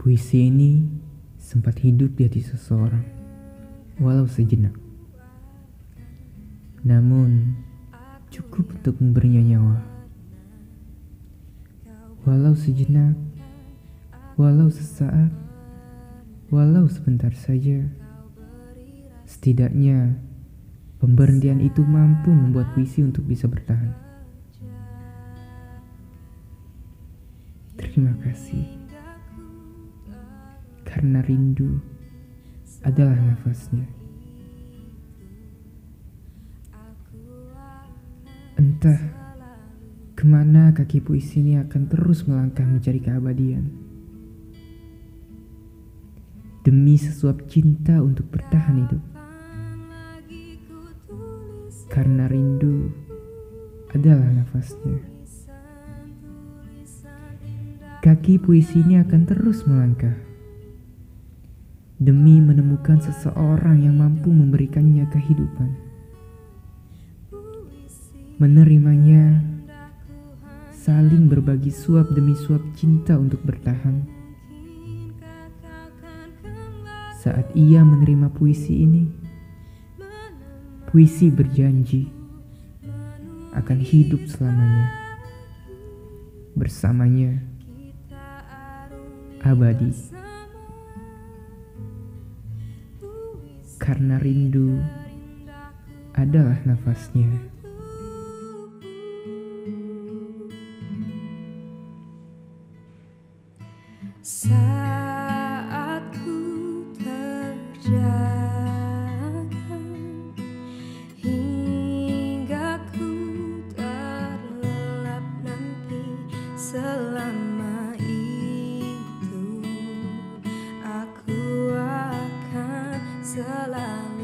Puisi ini sempat hidup di hati seseorang, walau sejenak. Namun, cukup untuk memberinya nyawa. Walau sejenak, walau sesaat, walau sebentar saja, setidaknya pemberhentian itu mampu membuat puisi untuk bisa bertahan. Terima kasih karena rindu adalah nafasnya. Entah ke mana kaki puisi ini akan terus melangkah mencari keabadian. Demi sesuap cinta untuk bertahan hidup. Karena rindu adalah nafasnya. Kaki puisi ini akan terus melangkah demi menemukan seseorang yang mampu memberikannya kehidupan. Menerimanya, saling berbagi suap demi suap cinta untuk bertahan. Saat ia menerima puisi ini, puisi berjanji akan hidup selamanya. Bersamanya, abadi. Karena rindu adalah nafasnya. Saat terjaga hingga ku terlelap nanti selama 色狼